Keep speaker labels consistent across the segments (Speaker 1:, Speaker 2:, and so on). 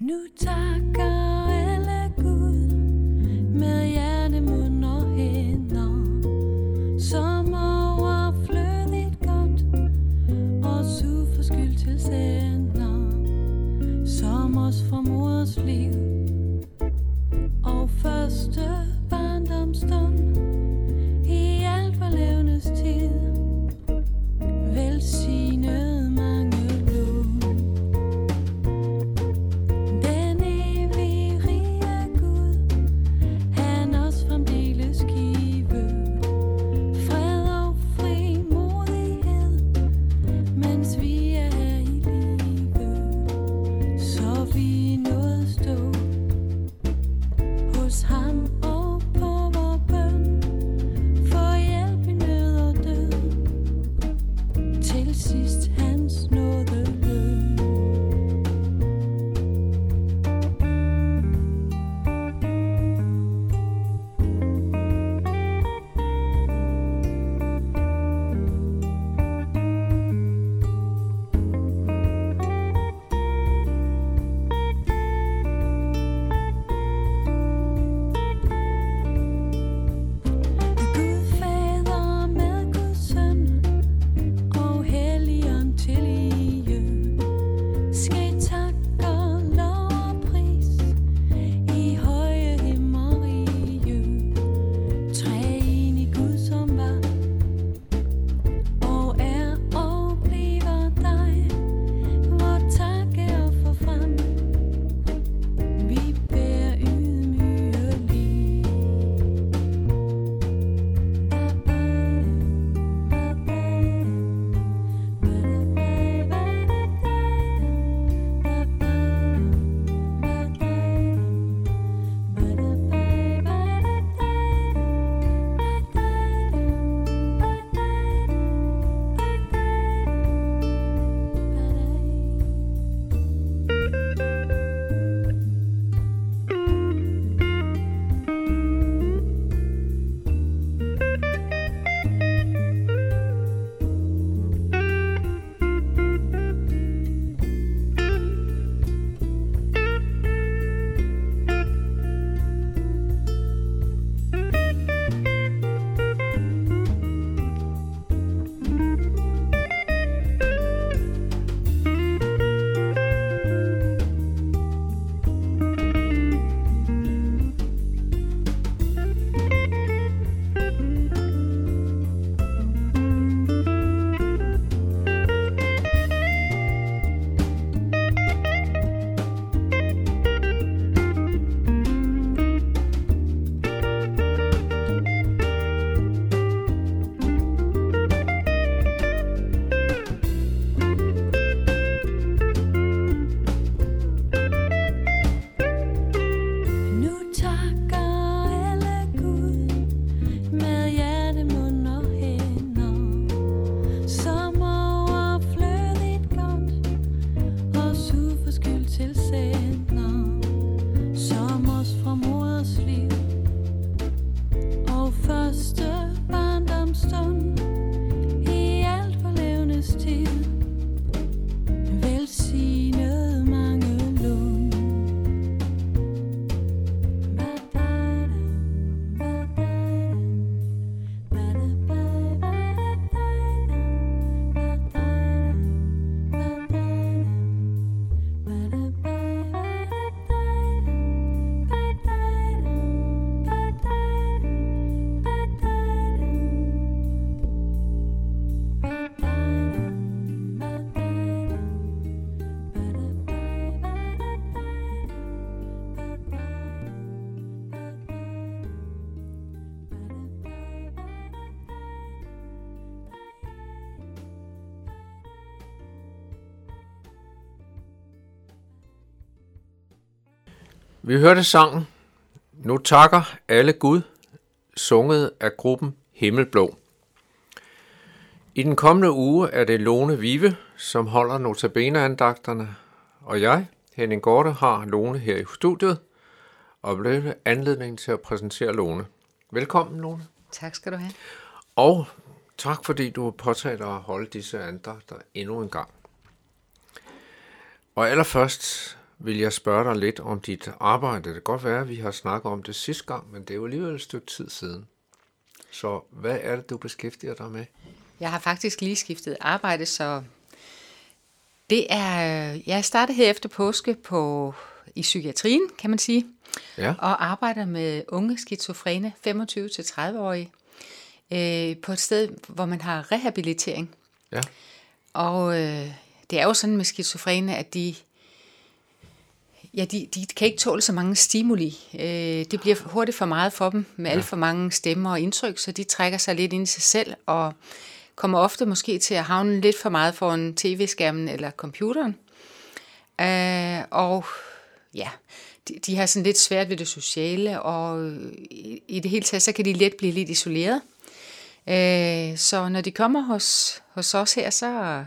Speaker 1: Nutaka. existe. Vi
Speaker 2: hørte sangen Nu takker alle Gud, sunget af gruppen Himmelblå. I den kommende uge er det Lone Vive, som holder notabeneandagterne, og jeg, Henning Gorte, har Lone her i studiet og blev anledningen til at præsentere Lone. Velkommen, Lone.
Speaker 3: Tak skal du have.
Speaker 2: Og tak, fordi du påtager dig at holde disse andagter endnu en gang. Og allerførst vil jeg spørge dig lidt om dit arbejde. Det kan godt være, at vi har snakket om det sidste gang, men det er jo alligevel et stykke tid siden. Så hvad er det, du beskæftiger dig med?
Speaker 3: Jeg har faktisk lige skiftet arbejde, så det er, jeg startede her efter påske på, i psykiatrien, kan man sige,
Speaker 2: Ja,
Speaker 3: og arbejder med unge skizofrene, 25-30-årige, øh, på et sted, hvor man har rehabilitering.
Speaker 2: ja,
Speaker 3: Og øh, det er jo sådan med skizofrene, at de, ja, de, de kan ikke tåle så mange stimuli. Øh, det bliver hurtigt for meget for dem med ja. alt for mange stemmer og indtryk, så de trækker sig lidt ind i sig selv og kommer ofte måske til at havne lidt for meget foran tv-skærmen eller computeren. Øh, og ja, de, de har sådan lidt svært ved det sociale, og i, i det hele taget, så kan de let blive lidt isoleret. Øh, så når de kommer hos, hos os her, så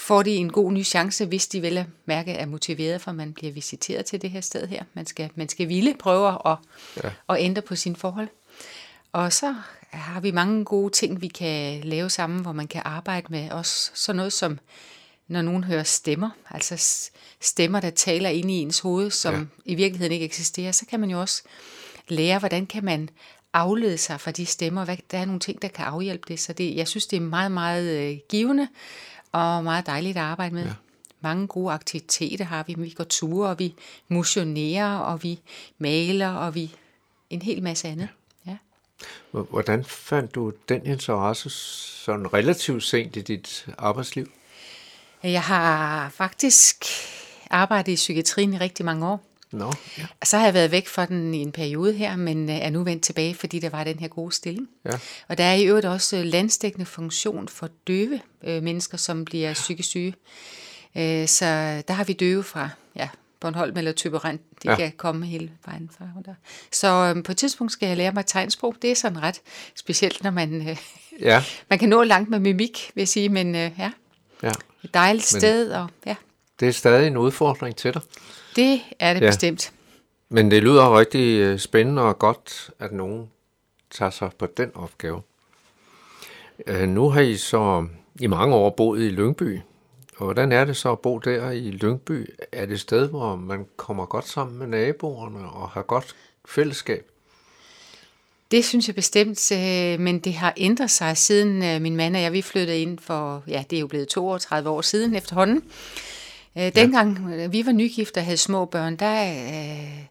Speaker 3: får de en god ny chance, hvis de vel mærke er motiveret, for man bliver visiteret til det her sted her. Man skal, man skal ville prøve at,
Speaker 2: Ja.
Speaker 3: at ændre på sine forhold. Og så har vi mange gode ting, vi kan lave sammen, hvor man kan arbejde med også sådan noget som, når nogen hører stemmer, altså stemmer, der taler ind i ens hoved, som
Speaker 2: Ja.
Speaker 3: i virkeligheden ikke eksisterer, så kan man jo også lære, hvordan kan man aflede sig fra de stemmer. Der er nogle ting, der kan afhjælpe det. Så det, jeg synes, det er meget, meget øh, givende og meget dejligt at arbejde med. Ja. Mange gode aktiviteter har vi. Vi går ture, og vi motionerer, og vi maler, og vi en hel masse andet. Ja.
Speaker 2: H- Hvordan fandt du den interesse sådan relativt sent i dit arbejdsliv?
Speaker 3: Jeg har faktisk arbejdet i psykiatrien i rigtig mange år.
Speaker 2: Nå, ja.
Speaker 3: Og så har jeg været væk fra den i en periode her, men øh, er nu vendt tilbage, fordi der var den her gode stilling.
Speaker 2: Ja.
Speaker 3: Og der er i øvrigt også øh, landsdækkende funktion for døve øh, mennesker, som bliver psykisk syge. Øh, så der har vi døve fra ja, Bornholm eller Tøberand. De
Speaker 2: Ja.
Speaker 3: kan komme hele vejen fra der. Så øh, på et tidspunkt skal jeg lære mig tegnsprog. Det er sådan ret specielt, når man, øh,
Speaker 2: Ja,
Speaker 3: man kan nå langt med mimik, vil jeg sige. Men øh, ja,
Speaker 2: ja.
Speaker 3: et dejligt
Speaker 2: Men-
Speaker 3: sted, og ja,
Speaker 2: Det er stadig en udfordring til dig.
Speaker 3: det er det
Speaker 2: Ja.
Speaker 3: bestemt.
Speaker 2: Men det lyder rigtig øh, spændende og godt, at nogen tager sig på den opgave. Øh, Nu har I så i mange år boet i Lyngby. Og hvordan er det så at bo der i Lyngby? Er det et sted, hvor man kommer godt sammen med naboerne og har godt fællesskab?
Speaker 3: Det synes jeg bestemt, øh, men det har ændret sig siden min mand og jeg, vi flyttede ind for, ja, det er jo blevet 32 år siden efterhånden. Øh, Dengang øh, vi var nygifte og havde små børn, der, øh,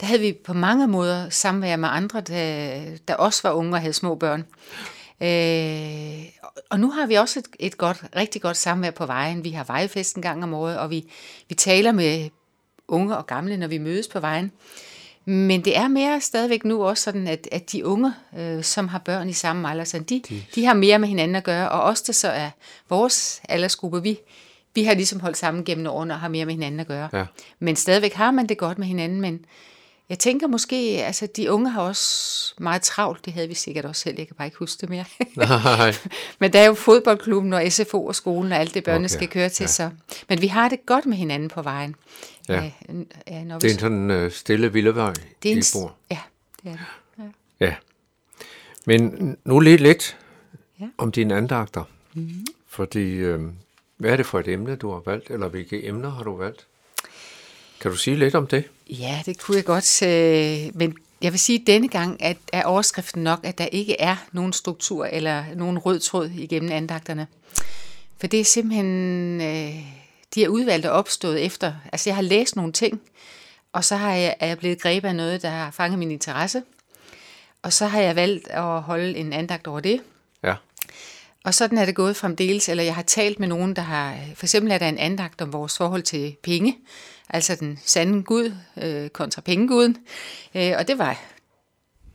Speaker 3: der havde vi på mange måder samvær med andre, der, der også var unge og havde små børn. Øh, og nu har vi også et, et godt, rigtig godt samvær på vejen. Vi har vejfest en gang om året, og vi, vi taler med unge og gamle, når vi mødes på vejen. Men det er mere stadigvæk nu også sådan, at, at de unge, øh, som har børn i samme alder, sådan, de, de... de har mere med hinanden at gøre, og os, der så er vores aldersgruppe, vi, vi har ligesom holdt sammen gennem årene og har mere med hinanden at gøre.
Speaker 2: Ja.
Speaker 3: Men stadigvæk har man det godt med hinanden, men jeg tænker måske, altså de unge har også meget travlt, det havde vi sikkert også selv, jeg kan bare ikke huske det mere.
Speaker 2: Nej.
Speaker 3: Men der er jo fodboldklubben og SFO og skolen og alt det, børnene
Speaker 2: Okay,
Speaker 3: skal køre til.
Speaker 2: ja.
Speaker 3: Så. Men vi har det godt med hinanden på vejen.
Speaker 2: Ja.
Speaker 3: Ja, ja, når vi,
Speaker 2: Det er en sådan øh, stille vildevej,
Speaker 3: det er en,
Speaker 2: I bor.
Speaker 3: Ja, det er det. Ja.
Speaker 2: Ja. Men nu lige lidt ja. Om dine andagter. Mm. Fordi, øh, hvad er det for et emne, du har valgt, eller hvilke emner har du valgt? Kan du sige lidt om det?
Speaker 3: Ja, det kunne jeg godt. Øh, men jeg vil sige, at denne gang at er overskriften nok, at der ikke er nogen struktur eller nogen rød tråd igennem andagterne. For det er simpelthen, øh, de er udvalgt og opstået efter. Altså jeg har læst nogle ting, og så har jeg, er jeg blevet grebet af noget, der har fanget min interesse. Og så har jeg valgt at holde en andagt over det. Og sådan er det gået fremdeles, eller jeg har talt med nogen, der har, for eksempel er der en andagt om vores forhold til penge, altså den sande Gud øh, kontra pengeguden. Øh, og det var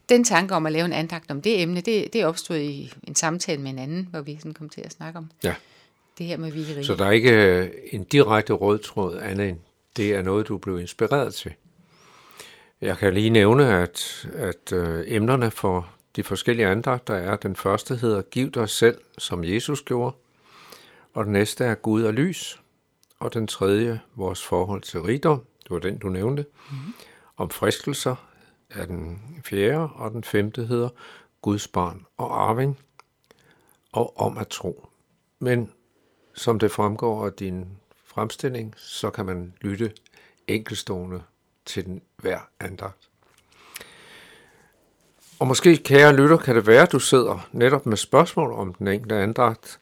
Speaker 3: den tanke om at lave en andagt om det emne, det, det opstod i en samtale med en anden, hvor vi sådan kom til at snakke om
Speaker 2: ja.
Speaker 3: det her med vigeri.
Speaker 2: Så der er ikke øh, en direkte rød tråd, andet end det er noget, du blev inspireret til. Jeg kan lige nævne, at, at øh, emnerne for de forskellige andagter er, den første hedder Giv dig selv, som Jesus gjorde, og den næste er Gud og lys, og den tredje vores forhold til rigdom, det var den, du nævnte, mm-hmm. om fristelser er den fjerde, og den femte hedder Guds barn og arving, og om at tro. Men som det fremgår af din fremstilling, så kan man lytte enkelstående til den hver andagt. Og måske, kære lytter, kan det være, at du sidder netop med spørgsmål om den enkelte andragt,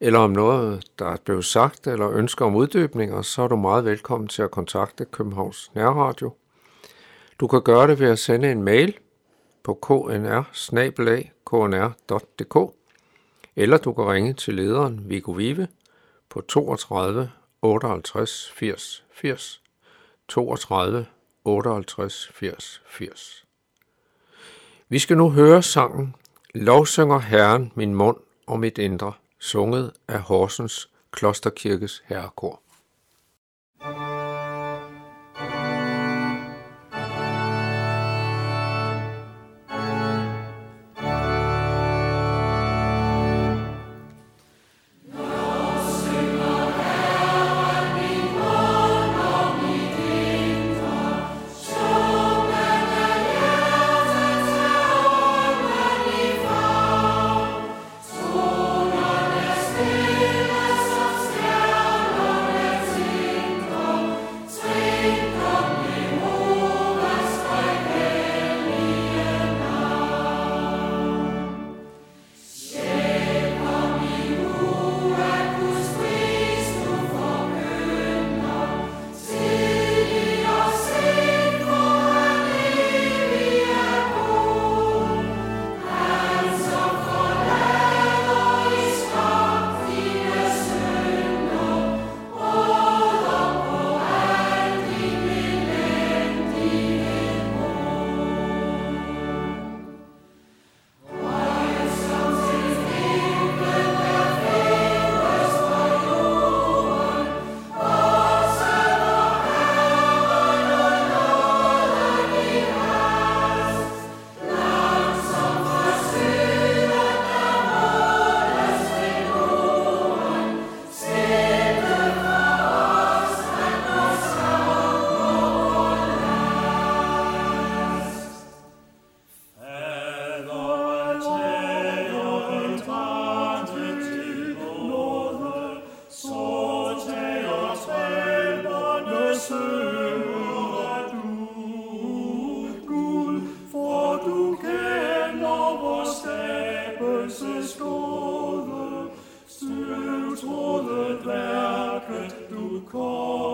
Speaker 2: eller om noget, der er blevet sagt, eller ønsker om uddybninger, så er du meget velkommen til at kontakte Københavns Nærradio. Du kan gøre det ved at sende en mail på knr knr.dk eller du kan ringe til lederen Viggo Vive på 32 58 80 80 32 58 80 80. Vi skal nu høre sangen Lovsynger Herren min mund og mit indre, sunget af Horsens Klosterkirkes Herrekor. call.